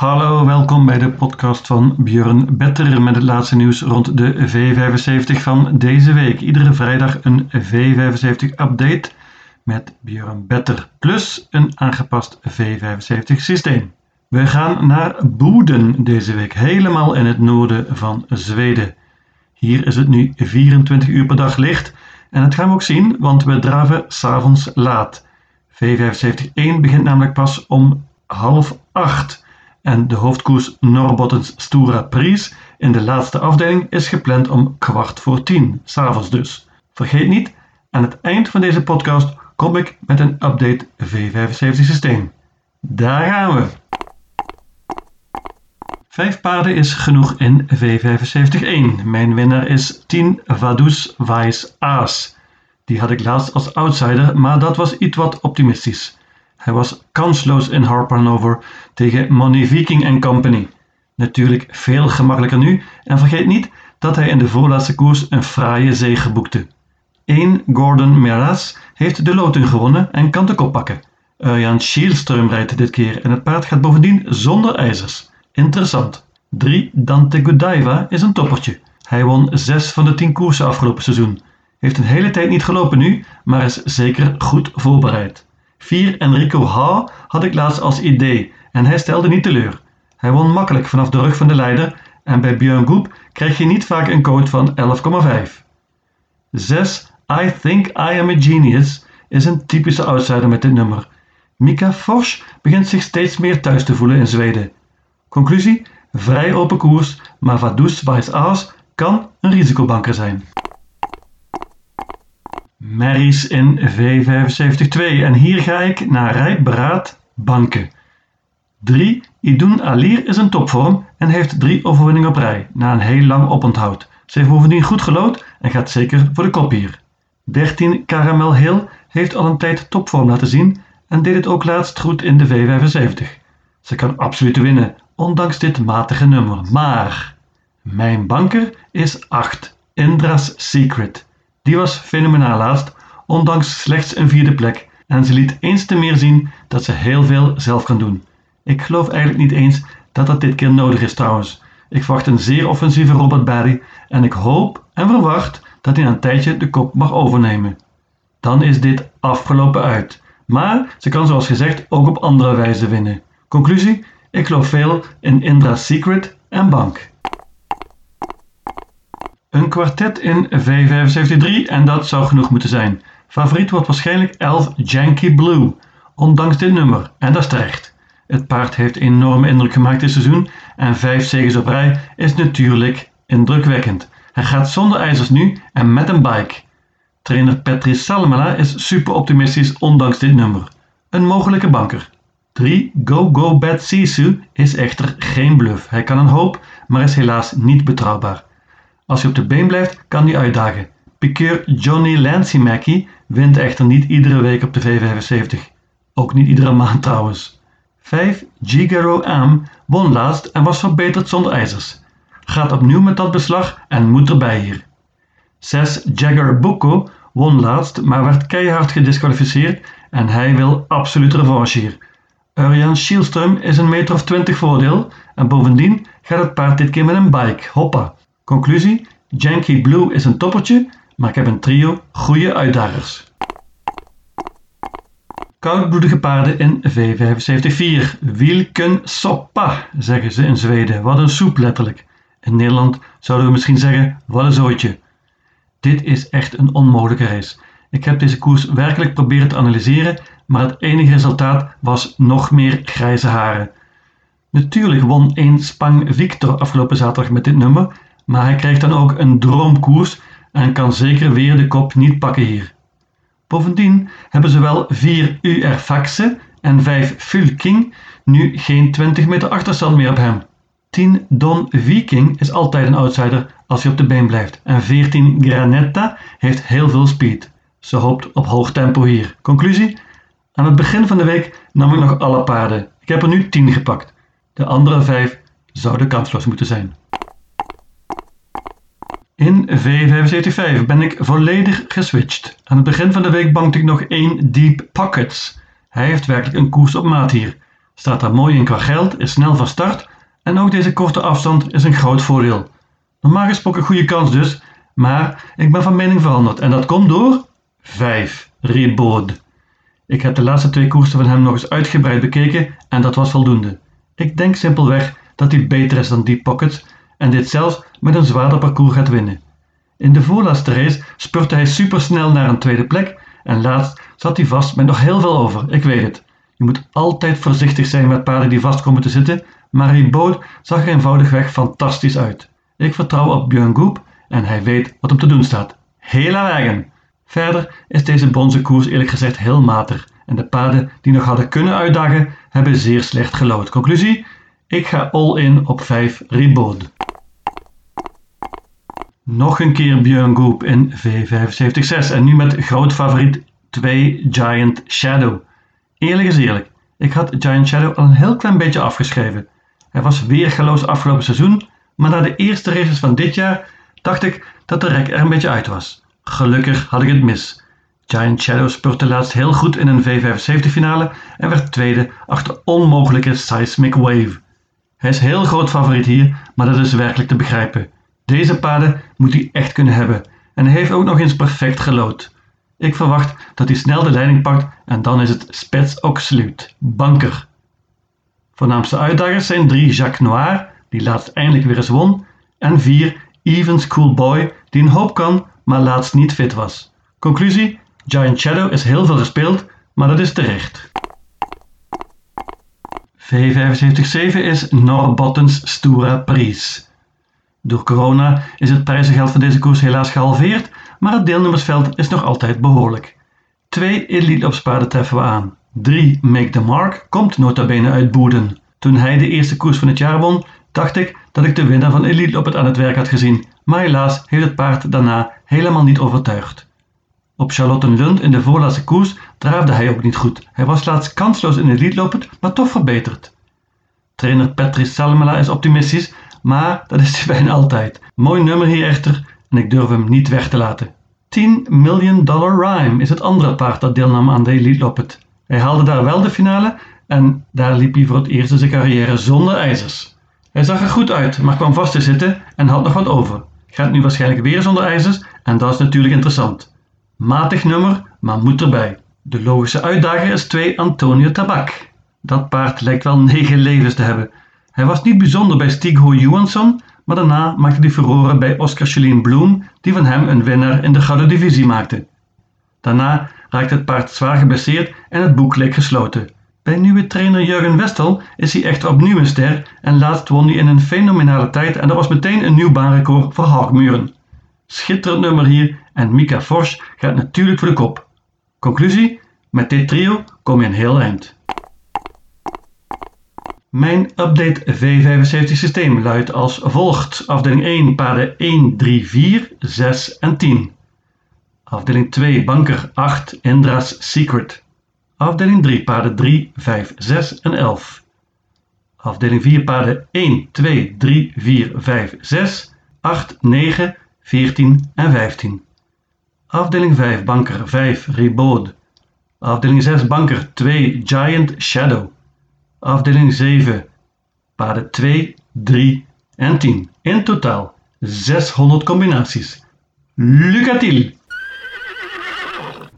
Hallo, welkom bij de podcast van Björn Better met het laatste nieuws rond de V75 van deze week. Iedere vrijdag een V75 update met Björn Better plus een aangepast V75 systeem. We gaan naar Boeden deze week, helemaal in het noorden van Zweden. Hier is het nu 24 uur per dag licht en dat gaan we ook zien, want we draven s'avonds laat. V75-1 begint namelijk pas om half acht. En de hoofdkoers Norbottens Stora Pries in de laatste afdeling is gepland om kwart voor tien, s'avonds dus. Vergeet niet, aan het eind van deze podcast kom ik met een update V75 systeem. Daar gaan we! Vijf paarden is genoeg in V75-1. Mijn winnaar is 10 Vaduz Weiss Aas. Die had ik laatst als outsider, maar dat was iets wat optimistisch. Hij was kansloos in Harper tegen Money Viking Company. Natuurlijk veel gemakkelijker nu en vergeet niet dat hij in de voorlaatste koers een fraaie zege boekte. 1 Gordon Meras heeft de loting gewonnen en kan de kop pakken. Jan Schielström rijdt dit keer en het paard gaat bovendien zonder ijzers. Interessant. 3 Dante Godiva is een toppertje. Hij won 6 van de 10 koersen afgelopen seizoen. Heeft een hele tijd niet gelopen nu, maar is zeker goed voorbereid. 4 Enrico Ha had ik laatst als idee en hij stelde niet teleur. Hij won makkelijk vanaf de rug van de leider en bij Björn Goep krijg je niet vaak een code van 11,5. 6 I Think I Am a Genius is een typische outsider met dit nummer. Mika Forsch begint zich steeds meer thuis te voelen in Zweden. Conclusie: vrij open koers, maar Vaduz Weiss Aas kan een risicobanker zijn. Merries in V75-2 en hier ga ik naar Rijberaad Banken. 3. Idun Alir is in topvorm en heeft drie overwinningen op rij na een heel lang oponthoud. Ze heeft bovendien goed gelood en gaat zeker voor de kop hier. 13. Caramel Hill heeft al een tijd topvorm laten zien en deed het ook laatst goed in de V75. Ze kan absoluut winnen, ondanks dit matige nummer. Maar mijn banker is 8. Indra's Secret. Die was fenomenaal laatst, ondanks slechts een vierde plek, en ze liet eens te meer zien dat ze heel veel zelf kan doen. Ik geloof eigenlijk niet eens dat dat dit keer nodig is trouwens. Ik verwacht een zeer offensieve Robert Barry en ik hoop en verwacht dat hij na een tijdje de kop mag overnemen. Dan is dit afgelopen uit. Maar ze kan zoals gezegd ook op andere wijze winnen. Conclusie? Ik geloof veel in Indra Secret en Bank. Een kwartet in V75-3 en dat zou genoeg moeten zijn. Favoriet wordt waarschijnlijk 11 Janky Blue, ondanks dit nummer, en dat is terecht. Het paard heeft enorme indruk gemaakt dit seizoen en 5 zegens op rij is natuurlijk indrukwekkend. Hij gaat zonder ijzers nu en met een bike. Trainer Patrice Salmela is super optimistisch ondanks dit nummer. Een mogelijke banker. 3 Go Go Bad Sisu is echter geen bluff. Hij kan een hoop, maar is helaas niet betrouwbaar. Als hij op de been blijft, kan hij uitdagen. Pikeur Johnny Lancy wint echter niet iedere week op de V75. Ook niet iedere maand trouwens. 5. Gigaro Am won laatst en was verbeterd zonder ijzers. Gaat opnieuw met dat beslag en moet erbij hier. 6. Jagger Bucco won laatst, maar werd keihard gedisqualificeerd en hij wil absoluut revanche hier. Urjan Schielström is een meter of 20 voordeel en bovendien gaat het paard dit keer met een bike, hoppa. Conclusie: Janky Blue is een toppertje, maar ik heb een trio goede uitdagers. Koudbloedige paarden in V75-4. Wielken soppa, zeggen ze in Zweden. Wat een soep letterlijk. In Nederland zouden we misschien zeggen, wat een zooitje. Dit is echt een onmogelijke race. Ik heb deze koers werkelijk proberen te analyseren, maar het enige resultaat was nog meer grijze haren. Natuurlijk won één Spang Victor afgelopen zaterdag met dit nummer, maar hij krijgt dan ook een droomkoers en kan zeker weer de kop niet pakken hier. Bovendien hebben zowel 4 UR Faxe en 5 Fulking nu geen 20 meter achterstand meer op hem. 10 Don Viking is altijd een outsider als hij op de been blijft en 14 Granetta heeft heel veel speed. Ze hoopt op hoog tempo hier. Conclusie? Aan het begin van de week nam ik nog alle paarden. Ik heb er nu 10 gepakt. De andere 5 zouden kansloos moeten zijn. In V75 ben ik volledig geswitcht. Aan het begin van de week bankte ik nog één Deep Pockets. Hij heeft werkelijk een koers op maat hier. Staat daar mooi in qua geld, is snel van start en ook deze korte afstand is een groot voordeel. Normaal gesproken goede kans dus, maar ik ben van mening veranderd en dat komt door 5 Ribaude. Ik heb de laatste twee koersen van hem nog eens uitgebreid bekeken en dat was voldoende. Ik denk simpelweg dat hij beter is dan Deep Pockets en dit zelfs met een zwaarder parcours gaat winnen. In de voorlaatste race spurte hij supersnel naar een tweede plek en laatst zat hij vast met nog heel veel over, ik weet het. Je moet altijd voorzichtig zijn met paarden die vast komen te zitten, maar Ribaude zag er eenvoudigweg fantastisch uit. Ik vertrouw op Björn Goep en hij weet wat hem te doen staat. Hela wagen! Verder is deze bronzen koers eerlijk gezegd heel matig en de paarden die nog hadden kunnen uitdagen hebben zeer slecht gelood. Conclusie? Ik ga all in op 5 Ribaude. Nog een keer Björn Goop in V75-6 en nu met groot favoriet 2 Giant Shadow. Eerlijk is eerlijk, ik had Giant Shadow al een heel klein beetje afgeschreven. Hij was weergeloos afgelopen seizoen, maar na de eerste races van dit jaar dacht ik dat de rek er een beetje uit was. Gelukkig had ik het mis. Giant Shadow spurte laatst heel goed in een V75 finale en werd tweede achter onmogelijke Seismic Wave. Hij is heel groot favoriet hier, maar dat is werkelijk te begrijpen. Deze paden moet hij echt kunnen hebben en hij heeft ook nog eens perfect gelood. Ik verwacht dat hij snel de leiding pakt en dan is het spets absoluut. Banker. Voornaamste uitdagers zijn 3 Jacques Noir, die laatst eindelijk weer eens won, en 4 Even Schoolboy, die een hoop kan, maar laatst niet fit was. Conclusie: Giant Shadow is heel veel gespeeld, maar dat is terecht. V75-7 is Norbottens Stura Pries. Door corona is het prijzengeld van deze koers helaas gehalveerd, maar het deelnemersveld is nog altijd behoorlijk. Twee elite treffen we aan. 3 Make the Mark komt nota bene uit Boeden. Toen hij de eerste koers van het jaar won, dacht ik dat ik de winnaar van Elite op het aan het werk had gezien, maar helaas heeft het paard daarna helemaal niet overtuigd. Op Charlottenlund in de voorlaatste koers draafde hij ook niet goed. Hij was laatst kansloos in Elite lopend, maar toch verbeterd. Trainer Patrice Salmela is optimistisch, maar dat is hij bijna altijd. Mooi nummer hier echter en ik durf hem niet weg te laten. 10 Million Dollar Rhyme is het andere paard dat deelnam aan de Elite Loppet. Hij haalde daar wel de finale en daar liep hij voor het eerst in zijn carrière zonder ijzers. Hij zag er goed uit, maar kwam vast te zitten en had nog wat over. Gaat nu waarschijnlijk weer zonder ijzers en dat is natuurlijk interessant. Matig nummer, maar moet erbij. De logische uitdager is 2 Antonio Tabak. Dat paard lijkt wel 9 levens te hebben. Hij was niet bijzonder bij Stig Johansson, maar daarna maakte hij furoren bij Oscar Chelien Bloem, die van hem een winnaar in de Gouden Divisie maakte. Daarna raakte het paard zwaar geblesseerd en het boek leek gesloten. Bij nieuwe trainer Jurgen Westel is hij echter opnieuw een ster en laatst won hij in een fenomenale tijd en dat was meteen een nieuw baanrecord voor Hagmuren. Schitterend nummer hier en Mika Forsch gaat natuurlijk voor de kop. Conclusie? Met dit trio kom je een heel eind. Mijn update V75 systeem luidt als volgt. Afdeling 1 paden 1, 3, 4, 6 en 10. Afdeling 2 banker 8 Indra's Secret. Afdeling 3 paden 3, 5, 6 en 11. Afdeling 4 paden 1, 2, 3, 4, 5, 6, 8, 9, 14 en 15. Afdeling 5 banker 5 Ribaude. Afdeling 6 banker 2 Giant Shadow. Afdeling 7 paden 2, 3 en 10. In totaal 600 combinaties. Lucatil!